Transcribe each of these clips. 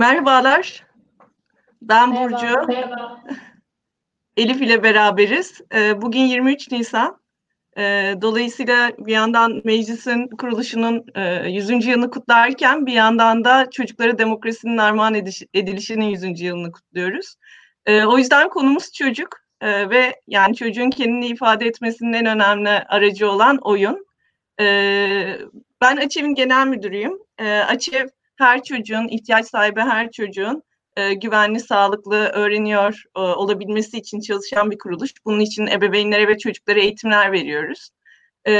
Merhabalar. Ben Merhaba. Burcu. Merhaba. Elif ile beraberiz. Ee, bugün 23 Nisan. Ee, dolayısıyla bir yandan meclisin kuruluşunun 100. E, yılını kutlarken bir yandan da çocuklara demokrasinin armağan edilişinin 100. yılını kutluyoruz. Ee, o yüzden konumuz çocuk ve yani çocuğun kendini ifade etmesinin en önemli aracı olan oyun. Ben Açev'in genel müdürüyüm. Açev her çocuğun, ihtiyaç sahibi her çocuğun e, güvenli, sağlıklı, öğreniyor e, olabilmesi için çalışan bir kuruluş. Bunun için ebeveynlere ve çocuklara eğitimler veriyoruz. E,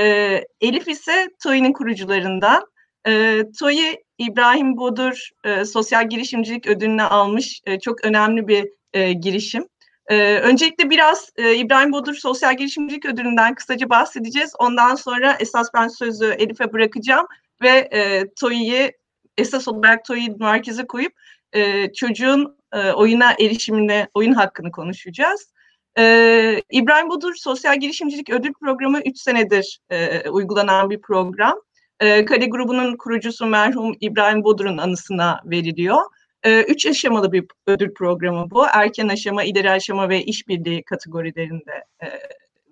Elif ise TOİ'nin kurucularından. E, TOİ İbrahim Bodur e, Sosyal Girişimcilik Ödülünü almış e, çok önemli bir e, girişim. Ee, öncelikle biraz e, İbrahim Bodur Sosyal Girişimcilik Ödülü'nden kısaca bahsedeceğiz. Ondan sonra esas ben sözü Elif'e bırakacağım ve e, TOİ'yi esas olarak TOİ'yi merkeze koyup e, çocuğun e, oyuna erişimine, oyun hakkını konuşacağız. E, İbrahim Budur Sosyal Girişimcilik Ödül Programı 3 senedir e, uygulanan bir program. E, Kale grubunun kurucusu merhum İbrahim Budur'un anısına veriliyor. E, üç aşamalı bir ödül programı bu. Erken aşama, ileri aşama ve işbirliği kategorilerinde e,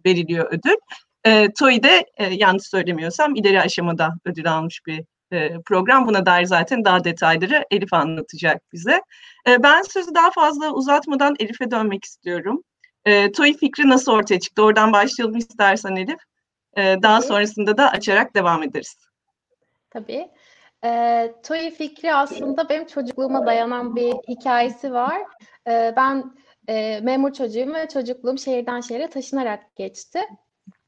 veriliyor ödül. E, TOİ'de e, yanlış söylemiyorsam ileri aşamada ödül almış bir e, program. Buna dair zaten daha detayları Elif anlatacak bize. E, ben sözü daha fazla uzatmadan Elif'e dönmek istiyorum. E, TOİ fikri nasıl ortaya çıktı? Oradan başlayalım istersen Elif. daha sonrasında da açarak devam ederiz. Tabii. E, TOİ fikri aslında benim çocukluğuma dayanan bir hikayesi var. E, ben e, memur çocuğum ve çocukluğum şehirden şehire taşınarak geçti.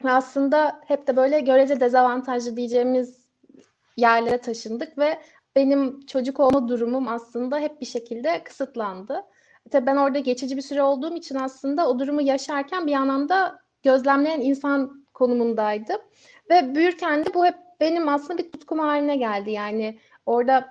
Aslında hep de böyle görece dezavantajlı diyeceğimiz yerlere taşındık ve benim çocuk olma durumum aslında hep bir şekilde kısıtlandı. Tabii ben orada geçici bir süre olduğum için aslında o durumu yaşarken bir anlamda gözlemleyen insan konumundaydım. Ve büyürken de bu hep benim aslında bir tutkum haline geldi. Yani orada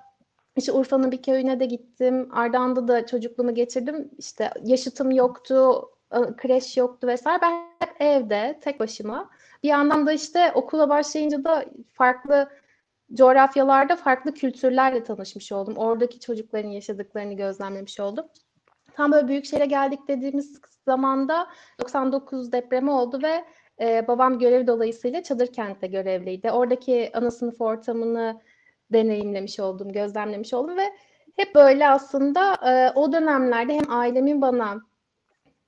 işte Urfa'nın bir köyüne de gittim. Ardahan'da da çocukluğumu geçirdim. İşte yaşıtım yoktu, kreş yoktu vesaire. Ben hep evde tek başıma. Bir yandan da işte okula başlayınca da farklı coğrafyalarda farklı kültürlerle tanışmış oldum. Oradaki çocukların yaşadıklarını gözlemlemiş oldum. Tam böyle büyük şehre geldik dediğimiz zamanda 99 depremi oldu ve e, babam görev dolayısıyla çadır kentte görevliydi. Oradaki ana sınıf ortamını deneyimlemiş oldum, gözlemlemiş oldum ve hep böyle aslında e, o dönemlerde hem ailemin bana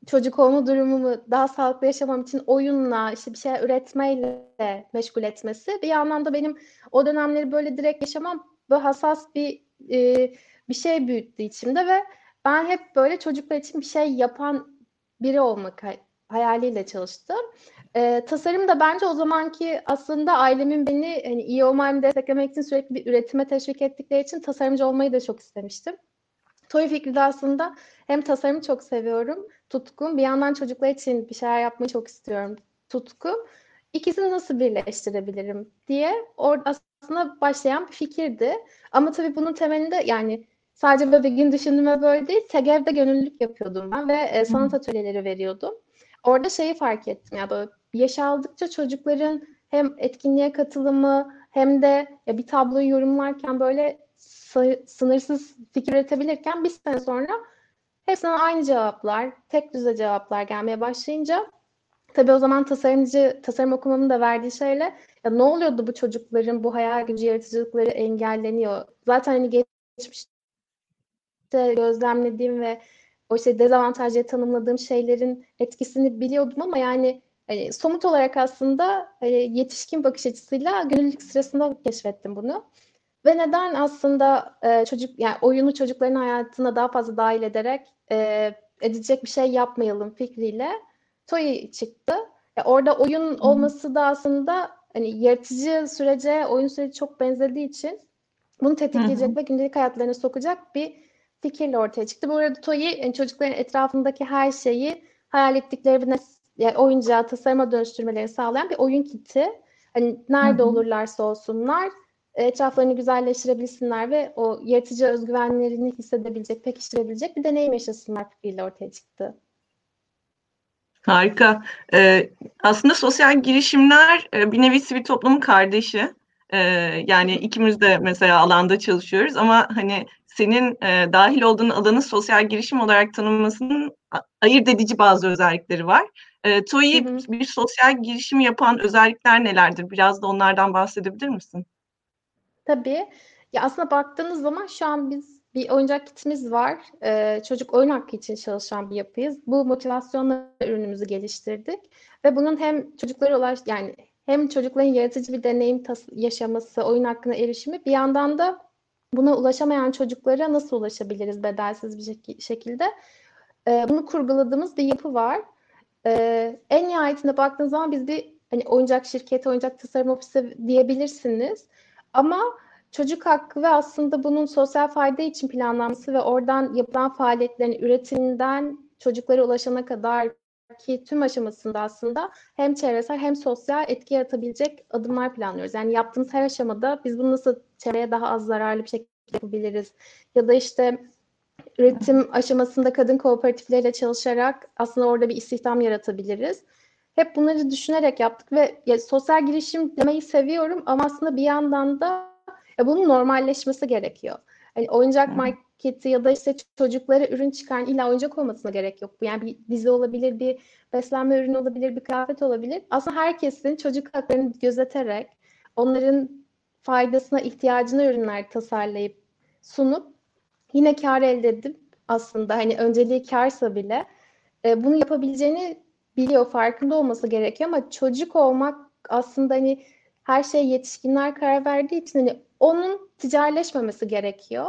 çocuk olma durumumu daha sağlıklı yaşamam için oyunla, işte bir şey üretmeyle meşgul etmesi bir yandan da benim o dönemleri böyle direkt yaşamam böyle hassas bir e, bir şey büyüttü içimde ve ben hep böyle çocuklar için bir şey yapan biri olmak hayaliyle çalıştım. E, tasarım da bence o zamanki aslında ailemin beni hani iyi olmamı desteklemek için sürekli bir üretime teşvik ettikleri için tasarımcı olmayı da çok istemiştim. Toy fikri de aslında hem tasarımı çok seviyorum, tutkum. Bir yandan çocuklar için bir şeyler yapmayı çok istiyorum, tutku. İkisini nasıl birleştirebilirim diye orada aslında başlayan bir fikirdi. Ama tabii bunun temelinde yani sadece böyle bir gün düşündüğüme böyle değil, TEGEV'de gönüllülük yapıyordum ben ve e, sanat atölyeleri veriyordum. Orada şeyi fark ettim ya böyle yaş aldıkça çocukların hem etkinliğe katılımı hem de ya bir tabloyu yorumlarken böyle sınırsız fikir üretebilirken bir sene sonra hepsine aynı cevaplar, tek düze cevaplar gelmeye başlayınca tabii o zaman tasarımcı, tasarım okumamın da verdiği şeyle ya ne oluyordu bu çocukların bu hayal gücü yaratıcılıkları engelleniyor. Zaten hani geçmişte gözlemlediğim ve o işte dezavantajlı tanımladığım şeylerin etkisini biliyordum ama yani hani somut olarak aslında hani yetişkin bakış açısıyla gönüllülük sırasında keşfettim bunu. Ve neden aslında e, çocuk yani oyunu çocukların hayatına daha fazla dahil ederek e, edecek bir şey yapmayalım fikriyle TOY çıktı. E, orada oyun olması da aslında hani yaratıcı sürece oyun süreci çok benzediği için bunu tetikleyecek Hı-hı. ve gündelik hayatlarına sokacak bir fikirle ortaya çıktı. Bu arada TOY'i yani çocukların etrafındaki her şeyi hayal ettikleri bir yani oyuncağı tasarıma dönüştürmelerini sağlayan bir oyun kiti. Hani nerede Hı-hı. olurlarsa olsunlar etraflarını güzelleştirebilsinler ve o yaratıcı özgüvenlerini hissedebilecek, pekiştirebilecek bir deneyim yaşasınlar fikriyle ortaya çıktı. Harika. Ee, aslında sosyal girişimler e, bir nevi sivil toplumun kardeşi. Ee, yani ikimiz de mesela alanda çalışıyoruz ama hani senin e, dahil olduğun alanı sosyal girişim olarak tanımlamasının ayırt edici bazı özellikleri var. E, TOİ bir sosyal girişim yapan özellikler nelerdir? Biraz da onlardan bahsedebilir misin? Tabii. Ya aslında baktığınız zaman şu an biz bir oyuncak kitimiz var. Ee, çocuk oyun hakkı için çalışan bir yapıyız. Bu motivasyonla ürünümüzü geliştirdik ve bunun hem çocuklara ulaş yani hem çocukların yaratıcı bir deneyim yaşaması, oyun hakkına erişimi bir yandan da buna ulaşamayan çocuklara nasıl ulaşabiliriz bedelsiz bir şekilde? Ee, bunu kurguladığımız bir yapı var. Ee, en nihayetinde baktığınız zaman biz bir hani oyuncak şirketi, oyuncak tasarım ofisi diyebilirsiniz. Ama çocuk hakkı ve aslında bunun sosyal fayda için planlanması ve oradan yapılan faaliyetlerin üretiminden çocuklara ulaşana kadar ki tüm aşamasında aslında hem çevresel hem sosyal etki yaratabilecek adımlar planlıyoruz. Yani yaptığımız her aşamada biz bunu nasıl çevreye daha az zararlı bir şekilde yapabiliriz? Ya da işte üretim aşamasında kadın kooperatifleriyle çalışarak aslında orada bir istihdam yaratabiliriz. Hep bunları düşünerek yaptık ve ya, sosyal girişim demeyi seviyorum ama aslında bir yandan da ya, bunun normalleşmesi gerekiyor. Yani oyuncak marketi ya da işte çocuklara ürün çıkaran illa oyuncak olmasına gerek yok. Bu yani bir dizi olabilir, bir beslenme ürünü olabilir, bir kıyafet olabilir. Aslında herkesin çocuk haklarını gözeterek onların faydasına, ihtiyacına ürünler tasarlayıp sunup yine kar elde edip aslında hani önceliği karsa bile e, bunu yapabileceğini biliyor, farkında olması gerekiyor ama çocuk olmak aslında hani her şey yetişkinler karar verdiği için hani onun ticarileşmemesi gerekiyor.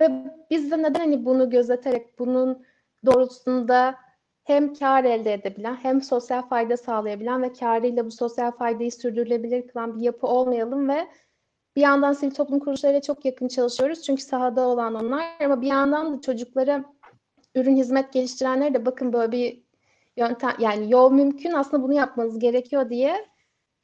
Ve biz de neden hani bunu gözeterek bunun doğrultusunda hem kar elde edebilen hem sosyal fayda sağlayabilen ve karıyla bu sosyal faydayı sürdürülebilir kılan bir yapı olmayalım ve bir yandan sivil toplum kuruluşlarıyla çok yakın çalışıyoruz. Çünkü sahada olan onlar ama bir yandan da çocuklara ürün hizmet geliştirenlere de bakın böyle bir yöntem yani yol mümkün aslında bunu yapmanız gerekiyor diye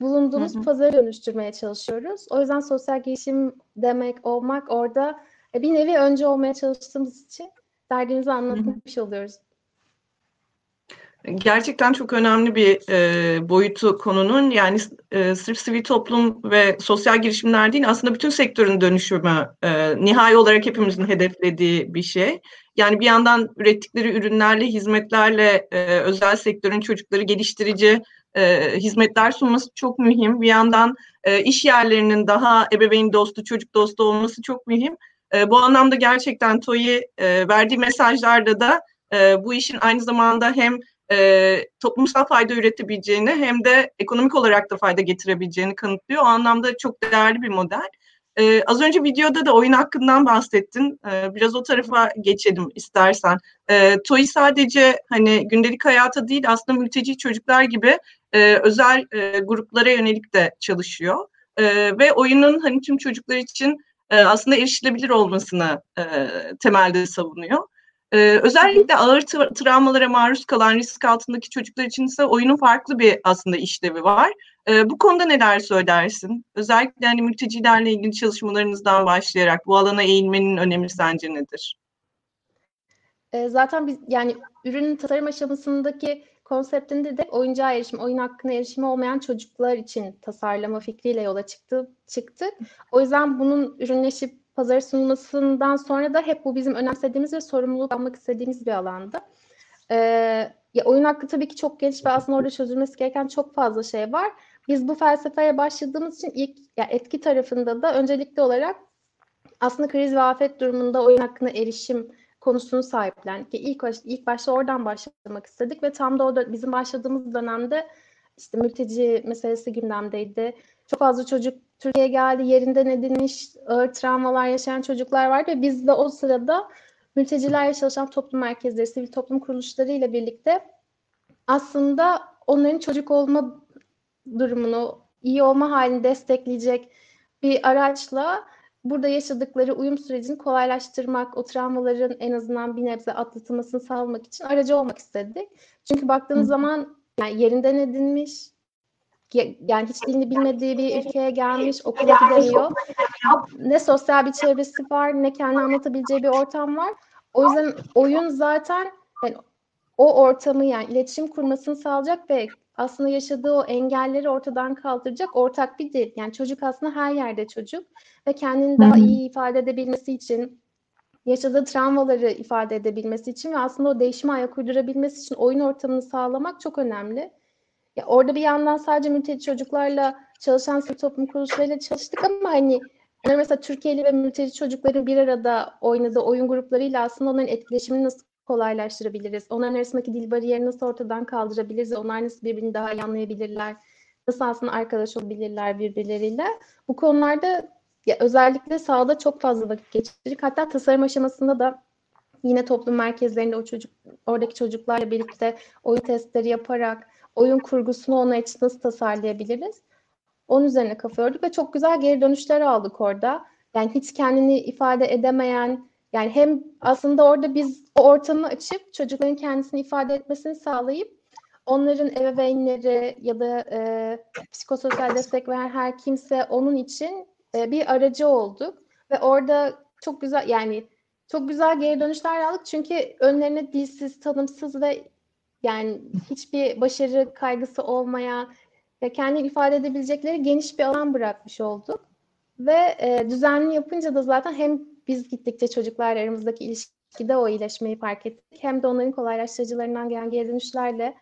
bulunduğumuz hı hı. pazarı dönüştürmeye çalışıyoruz. O yüzden sosyal girişim demek olmak orada e, bir nevi önce olmaya çalıştığımız için derdimizi anlatmış hı hı. oluyoruz. Gerçekten çok önemli bir e, boyutu konunun yani e, sırf sivil toplum ve sosyal girişimler değil aslında bütün sektörün dönüşümü e, nihai olarak hepimizin hedeflediği bir şey. Yani bir yandan ürettikleri ürünlerle, hizmetlerle e, özel sektörün çocukları geliştirici e, hizmetler sunması çok mühim. Bir yandan e, iş yerlerinin daha ebeveyn dostu, çocuk dostu olması çok mühim. E, bu anlamda gerçekten TOİ e, verdiği mesajlarda da e, bu işin aynı zamanda hem e, toplumsal fayda üretebileceğini hem de ekonomik olarak da fayda getirebileceğini kanıtlıyor. O anlamda çok değerli bir model. Ee, az önce videoda da oyun hakkından bahsettin. Ee, biraz o tarafa geçelim istersen. Ee, TOİ sadece hani gündelik hayata değil aslında mülteci çocuklar gibi e, özel e, gruplara yönelik de çalışıyor. E, ve oyunun hani tüm çocuklar için e, aslında erişilebilir olmasını e, temelde savunuyor. Ee, özellikle ağır tra- travmalara maruz kalan risk altındaki çocuklar için ise oyunun farklı bir aslında işlevi var. Ee, bu konuda neler söylersin? Özellikle hani mültecilerle ilgili çalışmalarınızdan başlayarak bu alana eğilmenin önemi sence nedir? Ee, zaten biz yani ürünün tasarım aşamasındaki konseptinde de oyuncağa erişim, oyun hakkına erişimi olmayan çocuklar için tasarlama fikriyle yola çıktı, çıktık. O yüzden bunun ürünleşip pazara sunulmasından sonra da hep bu bizim önemsediğimiz ve sorumluluk almak istediğimiz bir alanda. Ee, ya oyun hakkı tabii ki çok geniş ve aslında orada çözülmesi gereken çok fazla şey var. Biz bu felsefeye başladığımız için ilk ya etki tarafında da öncelikli olarak aslında kriz ve afet durumunda oyun hakkına erişim konusunu sahiplendik. İlk, ilk başta oradan başlamak istedik ve tam da o bizim başladığımız dönemde işte mülteci meselesi gündemdeydi. Çok fazla çocuk Türkiye'ye geldi, yerinden edilmiş, ağır travmalar yaşayan çocuklar vardı ve biz de o sırada mültecilerle çalışan toplum merkezleri, sivil toplum kuruluşları ile birlikte aslında onların çocuk olma durumunu, iyi olma halini destekleyecek bir araçla burada yaşadıkları uyum sürecini kolaylaştırmak, o travmaların en azından bir nebze atlatılmasını sağlamak için aracı olmak istedik. Çünkü baktığınız Hı. zaman yani yerinden edilmiş, yani hiç dilini bilmediği bir ülkeye gelmiş, okula gidemiyor. Ne sosyal bir çevresi var, ne kendi anlatabileceği bir ortam var. O yüzden oyun zaten yani o ortamı yani iletişim kurmasını sağlayacak ve aslında yaşadığı o engelleri ortadan kaldıracak ortak bir dil. Yani çocuk aslında her yerde çocuk ve kendini daha iyi ifade edebilmesi için yaşadığı travmaları ifade edebilmesi için ve aslında o değişime ayak uydurabilmesi için oyun ortamını sağlamak çok önemli. Ya orada bir yandan sadece mülteci çocuklarla çalışan sivil toplum kuruluşlarıyla çalıştık ama hani mesela Türkiye'li ve mülteci çocukların bir arada oynadığı oyun gruplarıyla aslında onların etkileşimini nasıl kolaylaştırabiliriz? Onların arasındaki dil bariyerini nasıl ortadan kaldırabiliriz? Onlar nasıl birbirini daha iyi anlayabilirler? Nasıl aslında arkadaş olabilirler birbirleriyle? Bu konularda ya özellikle sahada çok fazla vakit geçirdik. Hatta tasarım aşamasında da yine toplum merkezlerinde o çocuk oradaki çocuklarla birlikte oyun testleri yaparak oyun kurgusunu onlar için nasıl tasarlayabiliriz? Onun üzerine kafa yorduk ve çok güzel geri dönüşler aldık orada. Yani hiç kendini ifade edemeyen, yani hem aslında orada biz o ortamı açıp çocukların kendisini ifade etmesini sağlayıp onların ebeveynleri ya da e, psikososyal destek veren her kimse onun için e, bir aracı olduk ve orada çok güzel yani çok güzel geri dönüşler aldık çünkü önlerine dilsiz, tanımsız ve yani hiçbir başarı kaygısı olmayan ve kendini ifade edebilecekleri geniş bir alan bırakmış olduk. Ve e, düzenli yapınca da zaten hem biz gittikçe çocuklarla aramızdaki ilişkide o iyileşmeyi fark ettik. Hem de onların kolaylaştırıcılarından gelen geri dönüşlerle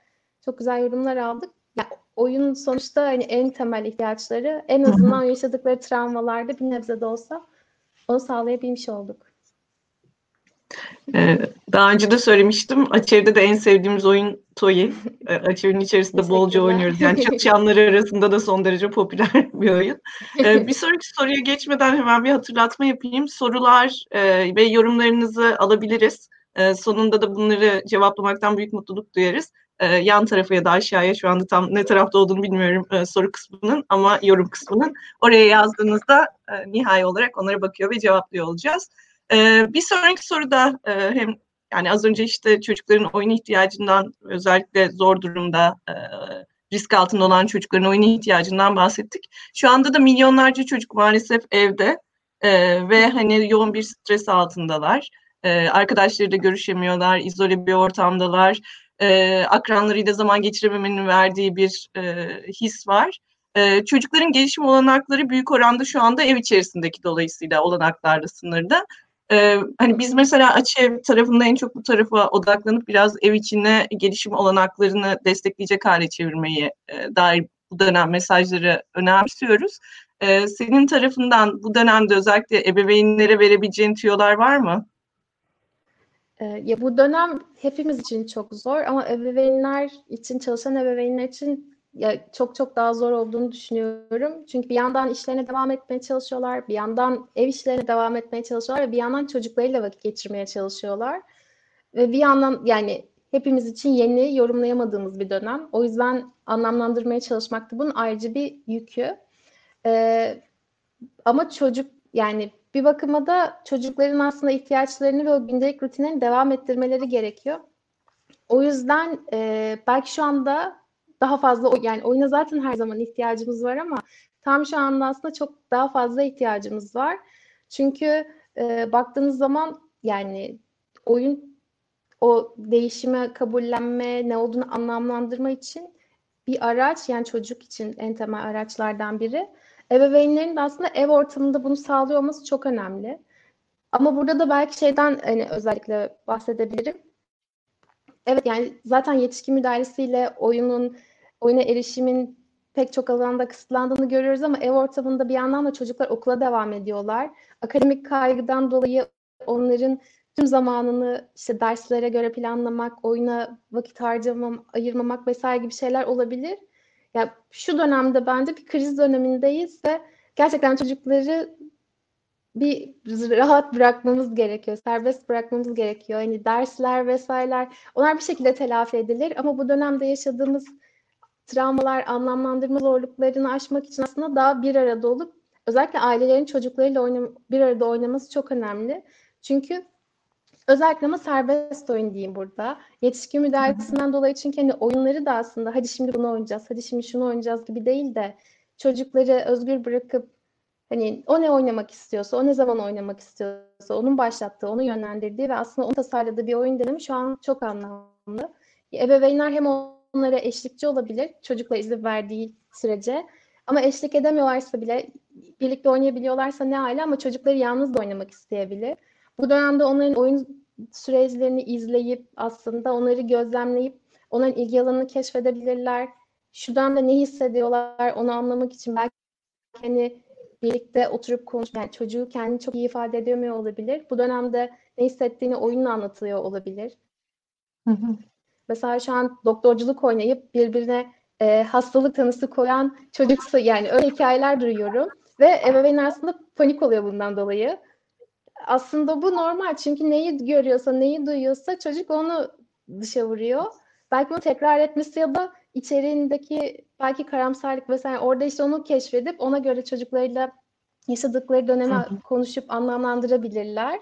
çok güzel yorumlar aldık. Yani oyun sonuçta hani en temel ihtiyaçları en azından yaşadıkları travmalarda bir nebze de olsa onu sağlayabilmiş olduk. Ee, daha önce de söylemiştim. Açev'de de en sevdiğimiz oyun Toy. Ee, Açev'in içerisinde bolca oynuyoruz. Yani çalışanları arasında da son derece popüler bir oyun. Ee, bir sonraki soruya geçmeden hemen bir hatırlatma yapayım. Sorular e, ve yorumlarınızı alabiliriz. sonunda da bunları cevaplamaktan büyük mutluluk duyarız. yan tarafa ya da aşağıya şu anda tam ne tarafta olduğunu bilmiyorum soru kısmının ama yorum kısmının. Oraya yazdığınızda nihai olarak onlara bakıyor ve cevaplıyor olacağız. Ee, bir sonraki soruda e, hem yani az önce işte çocukların oyun ihtiyacından özellikle zor durumda e, risk altında olan çocukların oyun ihtiyacından bahsettik. Şu anda da milyonlarca çocuk maalesef evde e, ve hani yoğun bir stres altındalar. E, arkadaşlarıyla görüşemiyorlar, izole bir ortamdalar. E, akranlarıyla zaman geçirememenin verdiği bir e, his var. Çocukların gelişim olanakları büyük oranda şu anda ev içerisindeki dolayısıyla olanaklarla sınırda. Ee, hani biz mesela açı ev tarafında en çok bu tarafa odaklanıp biraz ev içine gelişim olanaklarını destekleyecek hale çevirmeyi e, dair bu dönem mesajları önemsiyoruz. Ee, senin tarafından bu dönemde özellikle ebeveynlere verebileceğin tüyolar var mı? Ya bu dönem hepimiz için çok zor ama ebeveynler için, çalışan ebeveynler için ya çok çok daha zor olduğunu düşünüyorum. Çünkü bir yandan işlerine devam etmeye çalışıyorlar, bir yandan ev işlerine devam etmeye çalışıyorlar ve bir yandan çocuklarıyla vakit geçirmeye çalışıyorlar. Ve bir yandan yani hepimiz için yeni, yorumlayamadığımız bir dönem. O yüzden anlamlandırmaya çalışmak da bunun ayrıca bir yükü. Ee, ama çocuk yani bir bakıma da çocukların aslında ihtiyaçlarını ve o gündelik rutinlerini devam ettirmeleri gerekiyor. O yüzden e, belki şu anda daha fazla yani oyuna zaten her zaman ihtiyacımız var ama tam şu anda aslında çok daha fazla ihtiyacımız var. Çünkü e, baktığınız zaman yani oyun o değişime kabullenme, ne olduğunu anlamlandırma için bir araç yani çocuk için en temel araçlardan biri. Ebeveynlerin de aslında ev ortamında bunu sağlıyor olması çok önemli. Ama burada da belki şeyden hani özellikle bahsedebilirim. Evet yani zaten yetişkin müdahalesiyle oyunun oyuna erişimin pek çok alanda kısıtlandığını görüyoruz ama ev ortamında bir yandan da çocuklar okula devam ediyorlar. Akademik kaygıdan dolayı onların tüm zamanını işte derslere göre planlamak, oyuna vakit harcamam, ayırmamak vesaire gibi şeyler olabilir. Yani şu dönemde bence bir kriz dönemindeyiz ve gerçekten çocukları bir rahat bırakmamız gerekiyor, serbest bırakmamız gerekiyor. Yani dersler vesaireler onlar bir şekilde telafi edilir ama bu dönemde yaşadığımız travmalar, anlamlandırma zorluklarını aşmak için aslında daha bir arada olup özellikle ailelerin çocuklarıyla oynam bir arada oynaması çok önemli. Çünkü özellikle ama serbest oyun diyeyim burada. Yetişkin müdahalesinden dolayı çünkü hani oyunları da aslında hadi şimdi bunu oynayacağız, hadi şimdi şunu oynayacağız gibi değil de çocukları özgür bırakıp hani o ne oynamak istiyorsa, o ne zaman oynamak istiyorsa, onun başlattığı, onu yönlendirdiği ve aslında onu tasarladığı bir oyun dönemi şu an çok anlamlı. Ebeveynler hem onlara eşlikçi olabilir çocukla izin verdiği sürece. Ama eşlik edemiyorlarsa bile birlikte oynayabiliyorlarsa ne hala ama çocukları yalnız da oynamak isteyebilir. Bu dönemde onların oyun süreçlerini izleyip aslında onları gözlemleyip onların ilgi alanını keşfedebilirler. Şu dönemde ne hissediyorlar onu anlamak için belki hani birlikte oturup konuş, yani çocuğu kendini çok iyi ifade edemiyor olabilir. Bu dönemde ne hissettiğini oyunla anlatıyor olabilir. Hı hı. Mesela şu an doktorculuk oynayıp birbirine e, hastalık tanısı koyan çocuksa yani öyle hikayeler duyuyorum ve ebeveyn aslında panik oluyor bundan dolayı. Aslında bu normal çünkü neyi görüyorsa, neyi duyuyorsa çocuk onu dışa vuruyor. Belki bunu tekrar etmesi ya da içeriğindeki belki karamsarlık vesaire orada işte onu keşfedip ona göre çocuklarıyla yaşadıkları dönemi konuşup anlamlandırabilirler.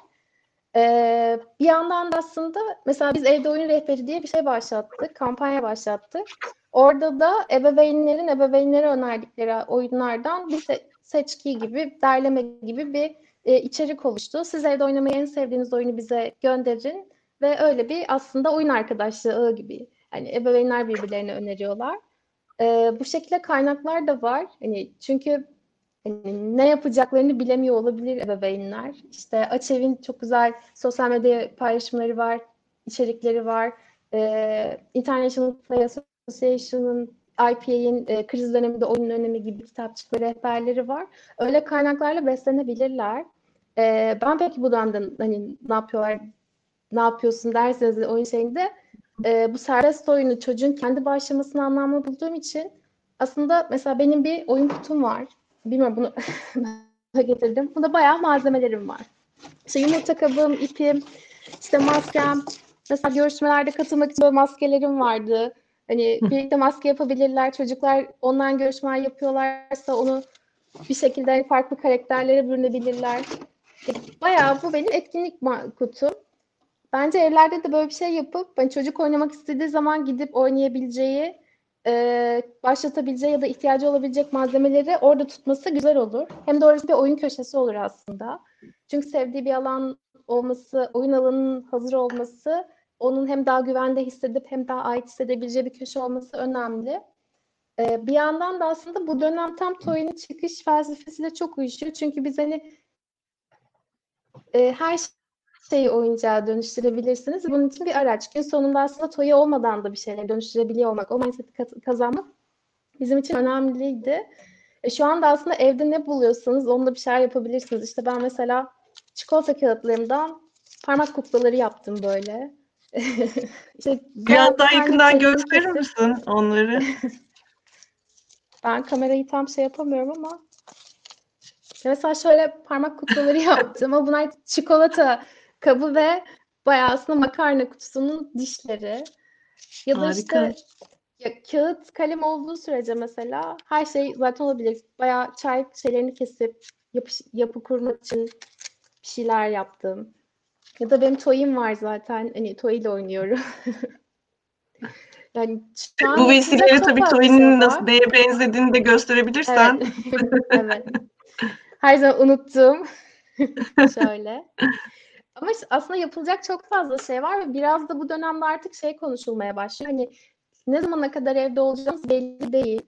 Ee, bir yandan da aslında mesela biz evde oyun rehberi diye bir şey başlattık, kampanya başlattık. Orada da ebeveynlerin ebeveynlere önerdikleri oyunlardan bir se- seçki gibi, derleme gibi bir e, içerik oluştu. Siz evde oynamayı en sevdiğiniz oyunu bize gönderin ve öyle bir aslında oyun arkadaşlığı gibi. Yani ebeveynler birbirlerine öneriyorlar. E, bu şekilde kaynaklar da var. Hani çünkü hani ne yapacaklarını bilemiyor olabilir ebeveynler. İşte Açev'in çok güzel sosyal medya paylaşımları var, içerikleri var. E, International Play Association'ın IPA'in e, kriz döneminde oyun önemi gibi kitapçıkları, rehberleri var. Öyle kaynaklarla beslenebilirler. E, ben peki bu dönemde hani ne yapıyorlar, ne yapıyorsun derseniz oyun şeyinde e, bu serbest oyunu çocuğun kendi başlamasını anlamlı bulduğum için aslında mesela benim bir oyun kutum var. Bilmiyorum bunu getirdim. Bunda bayağı malzemelerim var. İşte yumurta kabım, ipim, işte maskem. Mesela görüşmelerde katılmak için böyle maskelerim vardı. Hani birlikte maske yapabilirler. Çocuklar online görüşmeler yapıyorlarsa onu bir şekilde farklı karakterlere bürünebilirler. Bayağı bu benim etkinlik kutum. Bence evlerde de böyle bir şey yapıp hani çocuk oynamak istediği zaman gidip oynayabileceği, e, başlatabileceği ya da ihtiyacı olabilecek malzemeleri orada tutması güzel olur. Hem de orası bir oyun köşesi olur aslında. Çünkü sevdiği bir alan olması, oyun alanının hazır olması onun hem daha güvende hissedip hem daha ait hissedebileceği bir köşe olması önemli. Ee, bir yandan da aslında bu dönem tam Toy'un çıkış felsefesiyle çok uyuşuyor. Çünkü biz hani e, her şeyi oyuncağa dönüştürebilirsiniz. Bunun için bir araç. Gün sonunda aslında Toy'u olmadan da bir şeyler dönüştürebiliyor olmak, o mindset'i kazanmak bizim için önemliydi. E, şu anda aslında evde ne buluyorsanız onunla bir şeyler yapabilirsiniz. İşte ben mesela çikolata kağıtlarımdan parmak kuklaları yaptım böyle. işte Biraz daha yakından gösterir misin onları? ben kamerayı tam şey yapamıyorum ama mesela şöyle parmak kutuları yaptım ama bunlar çikolata kabı ve bayağı aslında makarna kutusunun dişleri. Ya da Harika. işte ya, kağıt kalem olduğu sürece mesela her şey zaten olabilir. Bayağı çay şeylerini kesip yapı, yapı kurmak için bir şeyler yaptım. Ya da benim toy'im var zaten. Hani toy ile oynuyorum. yani Bu vesileyle tabii toy'un şey nasıl neye benzediğini de gösterebilirsen. Evet. evet. Her zaman unuttum. Şöyle. Ama aslında yapılacak çok fazla şey var ve biraz da bu dönemde artık şey konuşulmaya başlıyor. Hani ne zamana kadar evde olacağımız belli değil.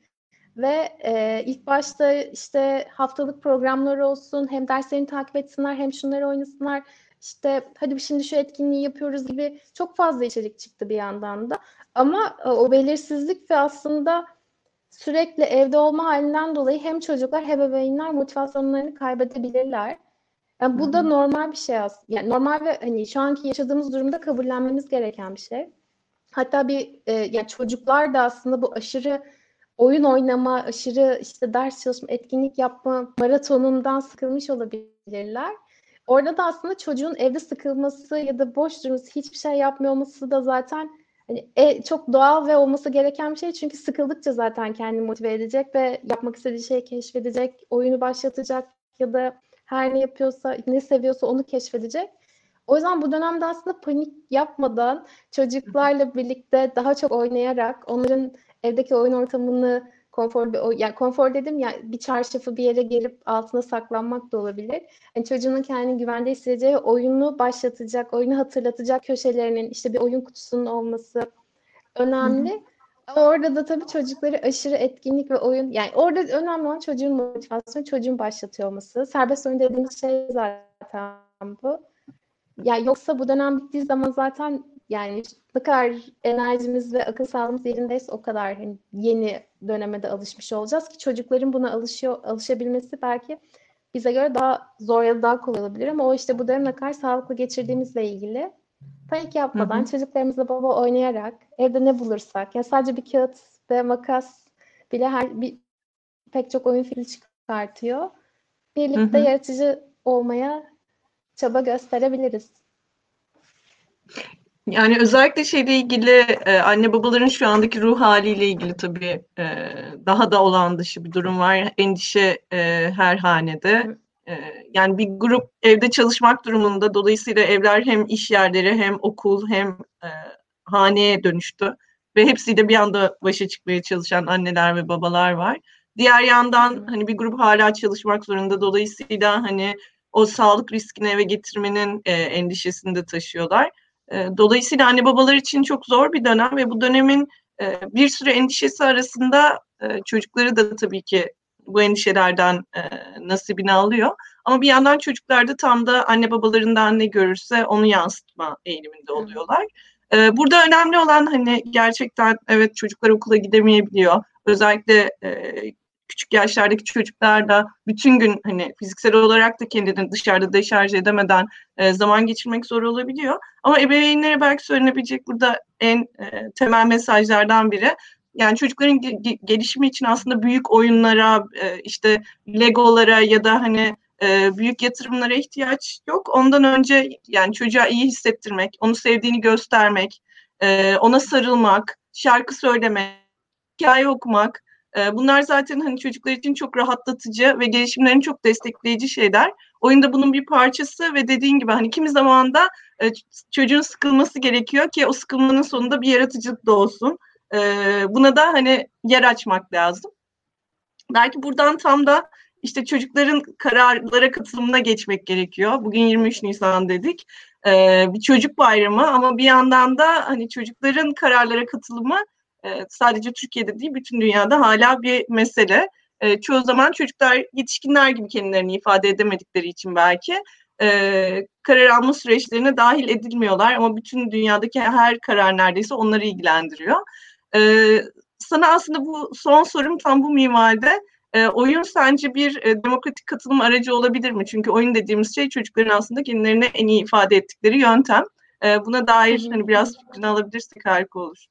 Ve e, ilk başta işte haftalık programlar olsun, hem derslerini takip etsinler, hem şunları oynasınlar işte hadi şimdi şu etkinliği yapıyoruz gibi çok fazla içerik çıktı bir yandan da. Ama e, o belirsizlik ve aslında sürekli evde olma halinden dolayı hem çocuklar hem ebeveynler motivasyonlarını kaybedebilirler. Yani bu da normal bir şey aslında. Yani normal ve hani şu anki yaşadığımız durumda kabullenmemiz gereken bir şey. Hatta bir e, yani çocuklar da aslında bu aşırı oyun oynama, aşırı işte ders çalışma, etkinlik yapma maratonundan sıkılmış olabilirler. Orada da aslında çocuğun evde sıkılması ya da boş durması, hiçbir şey yapmıyor olması da zaten hani e, çok doğal ve olması gereken bir şey. Çünkü sıkıldıkça zaten kendini motive edecek ve yapmak istediği şeyi keşfedecek, oyunu başlatacak ya da her ne yapıyorsa, ne seviyorsa onu keşfedecek. O yüzden bu dönemde aslında panik yapmadan çocuklarla birlikte daha çok oynayarak onların evdeki oyun ortamını konfor bir yani konfor dedim ya bir çarşafı bir yere gelip altına saklanmak da olabilir. Yani çocuğun kendini güvende hissedeceği oyunu başlatacak, oyunu hatırlatacak köşelerinin işte bir oyun kutusunun olması önemli. Hı-hı. Orada da tabii çocukları aşırı etkinlik ve oyun yani orada önemli olan çocuğun motivasyonu, çocuğun başlatıyor olması. Serbest oyun dediğimiz şey zaten bu. ya yoksa bu dönem bittiği zaman zaten yani ne kadar enerjimiz ve akıl sağlığımız yerindeyse o kadar hani yeni döneme de alışmış olacağız ki çocukların buna alışıyor alışabilmesi belki bize göre daha zor ya da daha kolay olabilir ama o işte bu dönem ne kadar sağlıklı geçirdiğimizle ilgili panik yapmadan hı hı. çocuklarımızla baba oynayarak evde ne bulursak ya sadece bir kağıt ve makas bile her bir pek çok oyun fikri çıkartıyor. Birlikte hı hı. yaratıcı olmaya çaba gösterebiliriz. Yani özellikle şeyle ilgili e, anne babaların şu andaki ruh haliyle ilgili tabii e, daha da olan dışı bir durum var. Endişe e, her hanede. E, yani bir grup evde çalışmak durumunda dolayısıyla evler hem iş yerleri hem okul hem e, haneye dönüştü. Ve hepsiyle bir anda başa çıkmaya çalışan anneler ve babalar var. Diğer yandan hani bir grup hala çalışmak zorunda. Dolayısıyla hani o sağlık riskini eve getirmenin e, endişesini de taşıyorlar. E, dolayısıyla anne babalar için çok zor bir dönem ve bu dönemin e, bir sürü endişesi arasında e, çocukları da tabii ki bu endişelerden e, nasibini alıyor. Ama bir yandan çocuklar da tam da anne babalarından ne görürse onu yansıtma eğiliminde oluyorlar. E, burada önemli olan hani gerçekten evet çocuklar okula gidemeyebiliyor. Özellikle e, küçük yaşlardaki çocuklar da bütün gün hani fiziksel olarak da kendini dışarıda deşarj edemeden e, zaman geçirmek zor olabiliyor. Ama ebeveynlere belki söylenebilecek burada en e, temel mesajlardan biri yani çocukların ge- gelişimi için aslında büyük oyunlara, e, işte Legolara ya da hani e, büyük yatırımlara ihtiyaç yok. Ondan önce yani çocuğa iyi hissettirmek, onu sevdiğini göstermek, e, ona sarılmak, şarkı söylemek, hikaye okumak, bunlar zaten hani çocuklar için çok rahatlatıcı ve gelişimlerini çok destekleyici şeyler. Oyunda bunun bir parçası ve dediğin gibi hani kimi zaman da e, çocuğun sıkılması gerekiyor ki o sıkılmanın sonunda bir yaratıcılık da olsun. Ee, buna da hani yer açmak lazım. Belki buradan tam da işte çocukların kararlara katılımına geçmek gerekiyor. Bugün 23 Nisan dedik. Ee, bir çocuk bayramı ama bir yandan da hani çocukların kararlara katılımı e, sadece Türkiye'de değil bütün dünyada hala bir mesele. E, çoğu zaman çocuklar yetişkinler gibi kendilerini ifade edemedikleri için belki e, karar alma süreçlerine dahil edilmiyorlar ama bütün dünyadaki her karar neredeyse onları ilgilendiriyor. E, sana aslında bu son sorum tam bu minvalde. E, oyun sence bir e, demokratik katılım aracı olabilir mi? Çünkü oyun dediğimiz şey çocukların aslında kendilerini en iyi ifade ettikleri yöntem. E, buna dair hani biraz fikrini alabilirsek harika olur.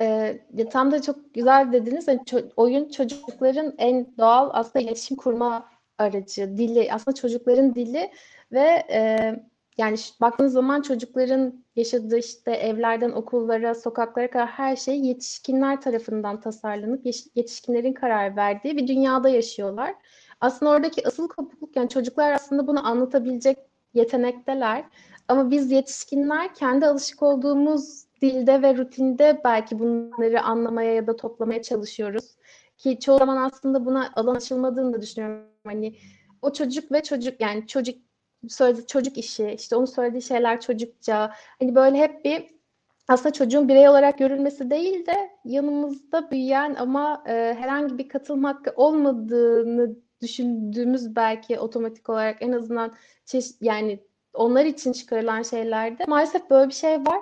Ee, ya tam da çok güzel dediniz. Yani ço- oyun çocukların en doğal aslında iletişim kurma aracı, dili. Aslında çocukların dili ve e, yani baktığınız zaman çocukların yaşadığı işte evlerden okullara, sokaklara kadar her şey yetişkinler tarafından tasarlanıp yetişkinlerin karar verdiği bir dünyada yaşıyorlar. Aslında oradaki asıl kopukluk yani çocuklar aslında bunu anlatabilecek yetenekteler. Ama biz yetişkinler kendi alışık olduğumuz dilde ve rutinde belki bunları anlamaya ya da toplamaya çalışıyoruz. Ki çoğu zaman aslında buna alan açılmadığını da düşünüyorum. Hani o çocuk ve çocuk yani çocuk söyledi çocuk işi işte onun söylediği şeyler çocukça hani böyle hep bir aslında çocuğun birey olarak görülmesi değil de yanımızda büyüyen ama e, herhangi bir katılım hakkı olmadığını düşündüğümüz belki otomatik olarak en azından çeşit yani onlar için çıkarılan şeylerde maalesef böyle bir şey var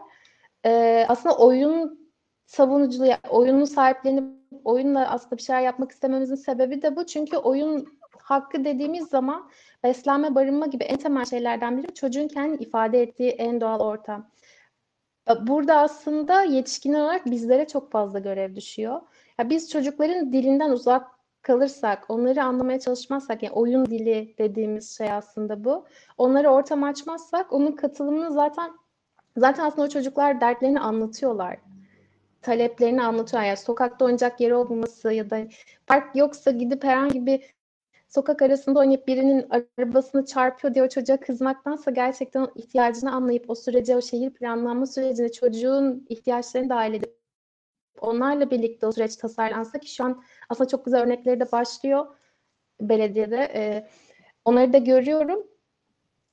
e, aslında oyun savunuculuğu, oyunun sahiplenip oyunla aslında bir şeyler yapmak istememizin sebebi de bu. Çünkü oyun hakkı dediğimiz zaman beslenme, barınma gibi en temel şeylerden biri çocuğun kendi ifade ettiği en doğal ortam. Burada aslında yetişkin olarak bizlere çok fazla görev düşüyor. Ya biz çocukların dilinden uzak kalırsak, onları anlamaya çalışmazsak, yani oyun dili dediğimiz şey aslında bu. Onları ortam açmazsak onun katılımını zaten Zaten aslında o çocuklar dertlerini anlatıyorlar. Taleplerini anlatıyorlar. Yani sokakta oyuncak yeri olmaması ya da park yoksa gidip herhangi bir sokak arasında oynayıp birinin arabasını çarpıyor diye o çocuğa kızmaktansa gerçekten ihtiyacını anlayıp o sürece, o şehir planlanma sürecine çocuğun ihtiyaçlarını dahil edip onlarla birlikte o süreç tasarlansa ki şu an aslında çok güzel örnekleri de başlıyor belediyede. Ee, onları da görüyorum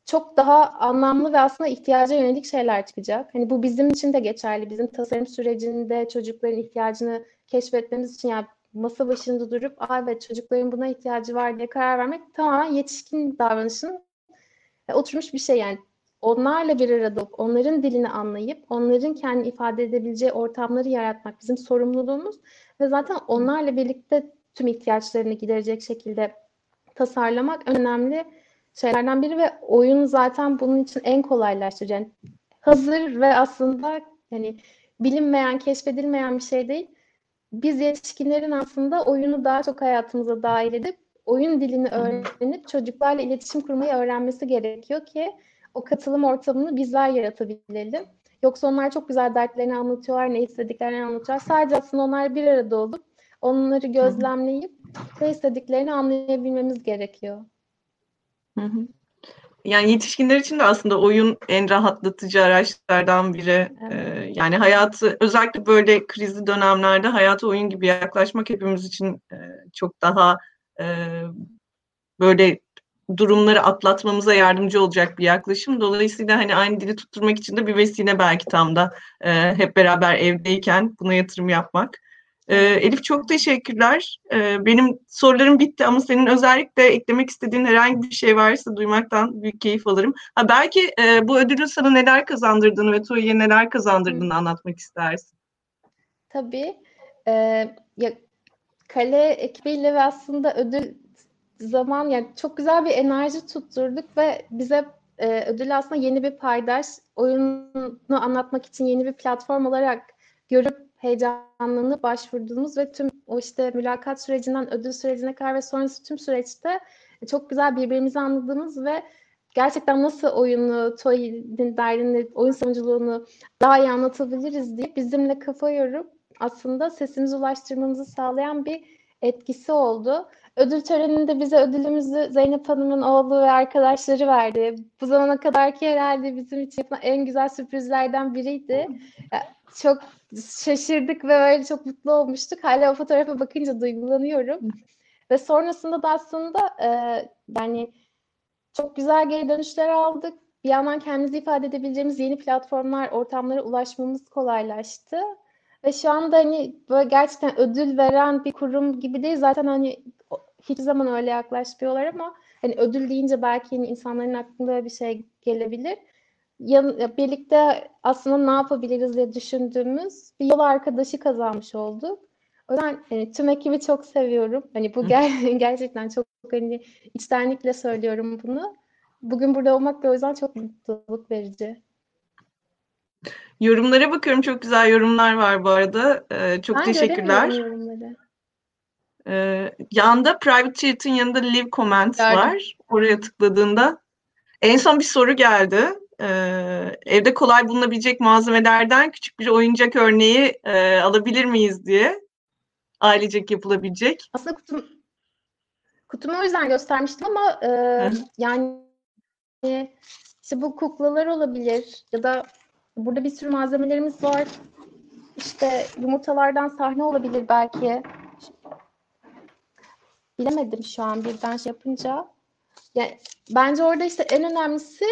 çok daha anlamlı ve aslında ihtiyaca yönelik şeyler çıkacak. Hani bu bizim için de geçerli. Bizim tasarım sürecinde çocukların ihtiyacını keşfetmemiz için yani masa başında durup Aa, evet çocukların buna ihtiyacı var diye karar vermek tamamen yetişkin davranışın e, oturmuş bir şey yani onlarla bir arada olup onların dilini anlayıp onların kendi ifade edebileceği ortamları yaratmak bizim sorumluluğumuz ve zaten onlarla birlikte tüm ihtiyaçlarını giderecek şekilde tasarlamak önemli şeylerden biri ve oyun zaten bunun için en kolaylaştırıcı. Yani hazır ve aslında yani bilinmeyen, keşfedilmeyen bir şey değil. Biz yetişkinlerin aslında oyunu daha çok hayatımıza dahil edip oyun dilini öğrenip çocuklarla iletişim kurmayı öğrenmesi gerekiyor ki o katılım ortamını bizler yaratabilelim. Yoksa onlar çok güzel dertlerini anlatıyorlar, ne istediklerini anlatıyorlar. Sadece aslında onlar bir arada olup onları gözlemleyip ne istediklerini anlayabilmemiz gerekiyor. Hı hı. Yani yetişkinler için de aslında oyun en rahatlatıcı araçlardan biri. Evet. Ee, yani hayatı özellikle böyle krizli dönemlerde hayata oyun gibi yaklaşmak hepimiz için e, çok daha e, böyle durumları atlatmamıza yardımcı olacak bir yaklaşım. Dolayısıyla hani aynı dili tutturmak için de bir vesile belki tam da e, hep beraber evdeyken buna yatırım yapmak. E, Elif çok teşekkürler. E, benim sorularım bitti ama senin özellikle eklemek istediğin herhangi bir şey varsa duymaktan büyük keyif alırım. Ha, belki e, bu ödülün sana neler kazandırdığını ve TOİ'ye neler kazandırdığını Hı. anlatmak istersin. Tabii. E, ya, Kale ekibiyle ve aslında ödül zaman yani çok güzel bir enerji tutturduk ve bize e, ödül aslında yeni bir paydaş, oyunu anlatmak için yeni bir platform olarak görüp heyecanlanıp başvurduğumuz ve tüm o işte mülakat sürecinden ödül sürecine kadar ve sonrası tüm süreçte çok güzel birbirimizi anladığımız ve gerçekten nasıl oyunu, TOEIC'in derdini, oyun savunuculuğunu daha iyi anlatabiliriz diye bizimle kafa yorup aslında sesimizi ulaştırmamızı sağlayan bir etkisi oldu. Ödül töreninde bize ödülümüzü Zeynep Hanım'ın oğlu ve arkadaşları verdi. Bu zamana kadarki herhalde bizim için en güzel sürprizlerden biriydi. Çok şaşırdık ve böyle çok mutlu olmuştuk. Hala o fotoğrafa bakınca duygulanıyorum. ve sonrasında da aslında e, yani çok güzel geri dönüşler aldık. Bir yandan kendimizi ifade edebileceğimiz yeni platformlar, ortamlara ulaşmamız kolaylaştı. Ve şu anda hani böyle gerçekten ödül veren bir kurum gibi değil. Zaten hani hiçbir zaman öyle yaklaşmıyorlar ama hani ödül deyince belki insanların aklında bir şey gelebilir. Yan, birlikte aslında ne yapabiliriz diye düşündüğümüz bir yol arkadaşı kazanmış olduk. O yüzden hani, tüm ekibi çok seviyorum. Hani bu ger- gerçekten çok hani içtenlikle söylüyorum bunu. Bugün burada olmak da o yüzden çok mutluluk verici. Yorumlara bakıyorum. Çok güzel yorumlar var bu arada. Ee, çok ben teşekkürler. yorumları. Ee, yanda private chat'in yanında leave comments Gördüm. var. Oraya tıkladığında en son bir soru geldi. Ee, evde kolay bulunabilecek malzemelerden küçük bir oyuncak örneği e, alabilir miyiz diye. Ailecek yapılabilecek. Aslında kutum, kutumu o yüzden göstermiştim ama e, yani işte bu kuklalar olabilir ya da burada bir sürü malzemelerimiz var. İşte yumurtalardan sahne olabilir belki bilemedim şu an birden şey yapınca. Yani bence orada işte en önemlisi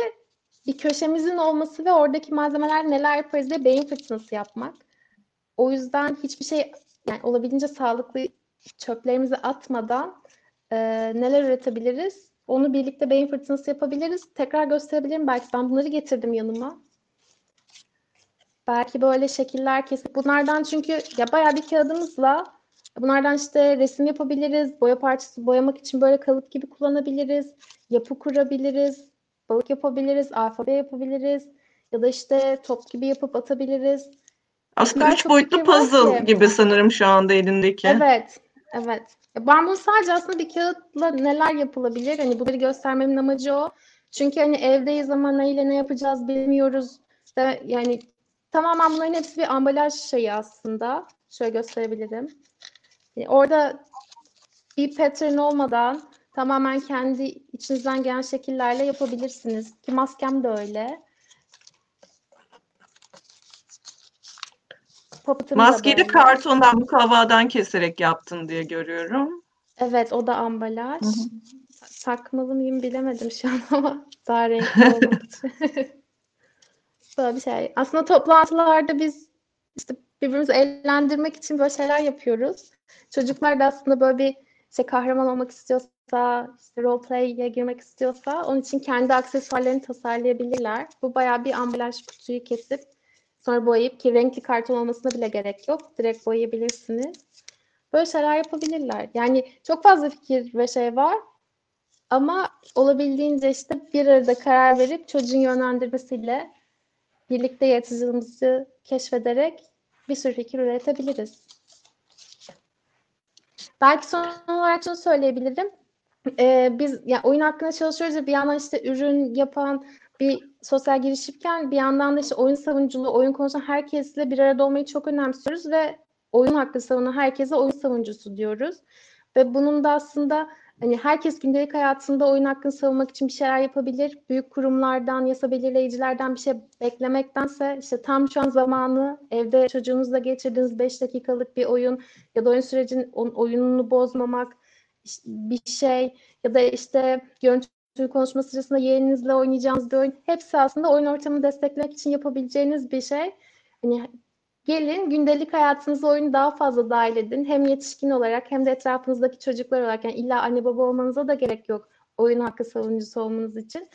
bir köşemizin olması ve oradaki malzemeler neler yaparız diye beyin fırtınası yapmak. O yüzden hiçbir şey yani olabildiğince sağlıklı çöplerimizi atmadan e, neler üretebiliriz? Onu birlikte beyin fırtınası yapabiliriz. Tekrar gösterebilirim. Belki ben bunları getirdim yanıma. Belki böyle şekiller kesip bunlardan çünkü ya bayağı bir kağıdımızla Bunlardan işte resim yapabiliriz, boya parçası boyamak için böyle kalıp gibi kullanabiliriz, yapı kurabiliriz, balık yapabiliriz, alfabe yapabiliriz ya da işte top gibi yapıp atabiliriz. Aslında üç boyutlu puzzle gibi sanırım şu anda elindeki. Evet, evet. Ben bunu sadece aslında bir kağıtla neler yapılabilir, hani bunları göstermemin amacı o. Çünkü hani evdeyiz ama neyle ne yapacağız bilmiyoruz. İşte yani tamamen bunların hepsi bir ambalaj şeyi aslında. Şöyle gösterebilirim. E, orada bir pattern olmadan tamamen kendi içinizden gelen şekillerle yapabilirsiniz. Ki maskem de öyle. Maskeyi de kartondan, bu kavadan keserek yaptın diye görüyorum. Evet, o da ambalaj. Hı hı. Sakmalı mıyım bilemedim şu an ama daha renkli olmak için. Böyle bir şey. Aslında toplantılarda biz işte birbirimizi eğlendirmek için böyle şeyler yapıyoruz. Çocuklar da aslında böyle bir işte kahraman olmak istiyorsa, işte role play'e girmek istiyorsa onun için kendi aksesuarlarını tasarlayabilirler. Bu bayağı bir ambalaj kutuyu kesip sonra boyayıp ki renkli karton olmasına bile gerek yok. Direkt boyayabilirsiniz. Böyle şeyler yapabilirler. Yani çok fazla fikir ve şey var. Ama olabildiğince işte bir arada karar verip çocuğun yönlendirmesiyle birlikte yaratıcılığımızı keşfederek bir sürü fikir üretebiliriz. Belki son olarak şunu söyleyebilirim. Ee, biz yani oyun hakkında çalışıyoruz ve bir yandan işte ürün yapan bir sosyal girişimken bir yandan da işte oyun savunuculuğu, oyun konusunda herkesle bir arada olmayı çok önemsiyoruz ve oyun hakkı savunan herkese oyun savunucusu diyoruz. Ve bunun da aslında hani herkes gündelik hayatında oyun hakkını savunmak için bir şeyler yapabilir. Büyük kurumlardan, yasa belirleyicilerden bir şey beklemektense işte tam şu an zamanı evde çocuğunuzla geçirdiğiniz 5 dakikalık bir oyun ya da oyun sürecinin oyununu bozmamak bir şey ya da işte görüntü konuşma sırasında yeğeninizle oynayacağınız bir oyun hepsi aslında oyun ortamını desteklemek için yapabileceğiniz bir şey. Hani Gelin gündelik hayatınıza oyunu daha fazla dahil edin. Hem yetişkin olarak hem de etrafınızdaki çocuklar olarak. Yani illa anne baba olmanıza da gerek yok oyun hakkı savunucusu olmanız için.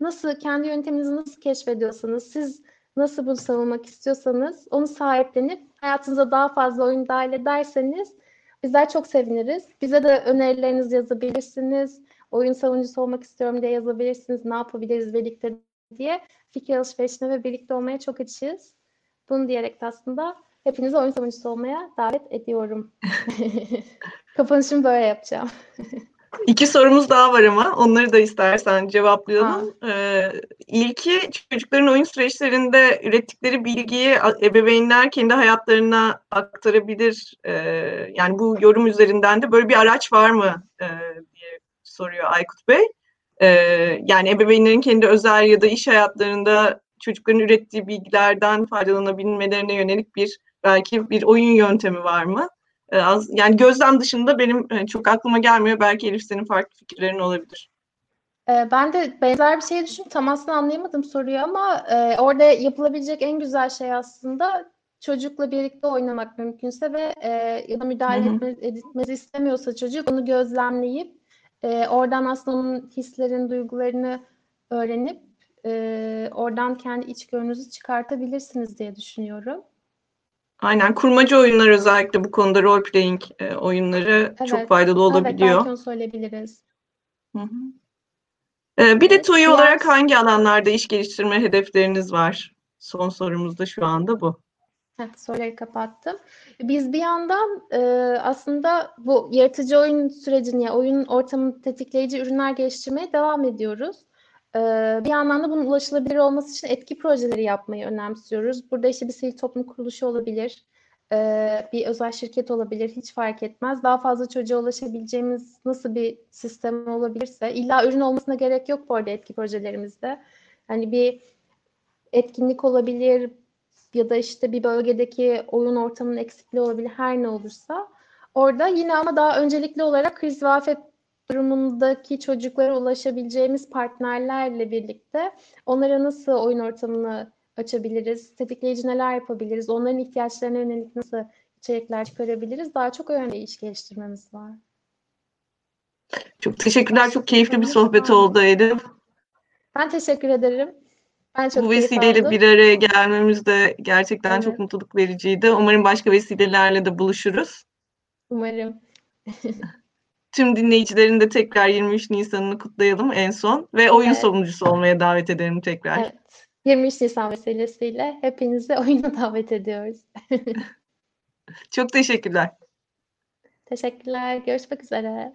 Nasıl, kendi yönteminizi nasıl keşfediyorsanız, siz nasıl bunu savunmak istiyorsanız onu sahiplenip hayatınıza daha fazla oyun dahil ederseniz bizler çok seviniriz. Bize de önerilerinizi yazabilirsiniz. Oyun savunucusu olmak istiyorum diye yazabilirsiniz. Ne yapabiliriz birlikte diye fikir alışverişine ve birlikte olmaya çok açığız. Bunu diyerek de aslında hepinizi oyun savunucusu olmaya davet ediyorum. Kapanışımı böyle yapacağım. İki sorumuz daha var ama onları da istersen cevaplayalım. Ee, ilki çocukların oyun süreçlerinde ürettikleri bilgiyi ebeveynler kendi hayatlarına aktarabilir. Ee, yani bu yorum üzerinden de böyle bir araç var mı ee, diye soruyor Aykut Bey. Ee, yani ebeveynlerin kendi özel ya da iş hayatlarında çocukların ürettiği bilgilerden faydalanabilmelerine yönelik bir belki bir oyun yöntemi var mı? Ee, yani gözlem dışında benim e, çok aklıma gelmiyor. Belki Elif senin farklı fikirlerin olabilir. Ee, ben de benzer bir şey düşündüm. Tam aslında anlayamadım soruyu ama e, orada yapılabilecek en güzel şey aslında çocukla birlikte oynamak mümkünse ve e, ya da müdahale etme, etmesi istemiyorsa çocuk onu gözlemleyip oradan aslında onun hislerini, duygularını öğrenip e, oradan kendi içgörünüzü çıkartabilirsiniz diye düşünüyorum. Aynen kurmaca oyunlar özellikle bu konuda role playing e, oyunları evet, çok faydalı olabiliyor. Evet belki onu söyleyebiliriz. Hı hı. Bir de TOY evet, olarak hangi alanlarda iş geliştirme hedefleriniz var? Son sorumuz da şu anda bu. Heh, soruları kapattım. Biz bir yandan e, aslında bu yaratıcı oyun sürecini, yani oyun ortamını tetikleyici ürünler geliştirmeye devam ediyoruz. Ee, bir yandan da bunun ulaşılabilir olması için etki projeleri yapmayı önemsiyoruz. Burada işte bir sivil toplum kuruluşu olabilir, ee, bir özel şirket olabilir, hiç fark etmez. Daha fazla çocuğa ulaşabileceğimiz nasıl bir sistem olabilirse, illa ürün olmasına gerek yok bu arada etki projelerimizde. Hani bir etkinlik olabilir ya da işte bir bölgedeki oyun ortamının eksikliği olabilir, her ne olursa. Orada yine ama daha öncelikli olarak kriz ve afet durumundaki çocuklara ulaşabileceğimiz partnerlerle birlikte onlara nasıl oyun ortamını açabiliriz, tetikleyici neler yapabiliriz, onların ihtiyaçlarına yönelik nasıl içerikler çıkarabiliriz, daha çok önemli iş geliştirmemiz var. Çok teşekkürler, çok keyifli bir sohbet oldu Elif. Ben teşekkür ederim. Ben çok Bu vesileyle bir araya gelmemiz de gerçekten evet. çok mutluluk vericiydi. Umarım başka vesilelerle de buluşuruz. Umarım. Tüm dinleyicilerin de tekrar 23 Nisan'ını kutlayalım en son ve oyun evet. savunucusu olmaya davet edelim tekrar. Evet. 23 Nisan vesilesiyle hepinizi oyuna davet ediyoruz. Çok teşekkürler. Teşekkürler. Görüşmek üzere.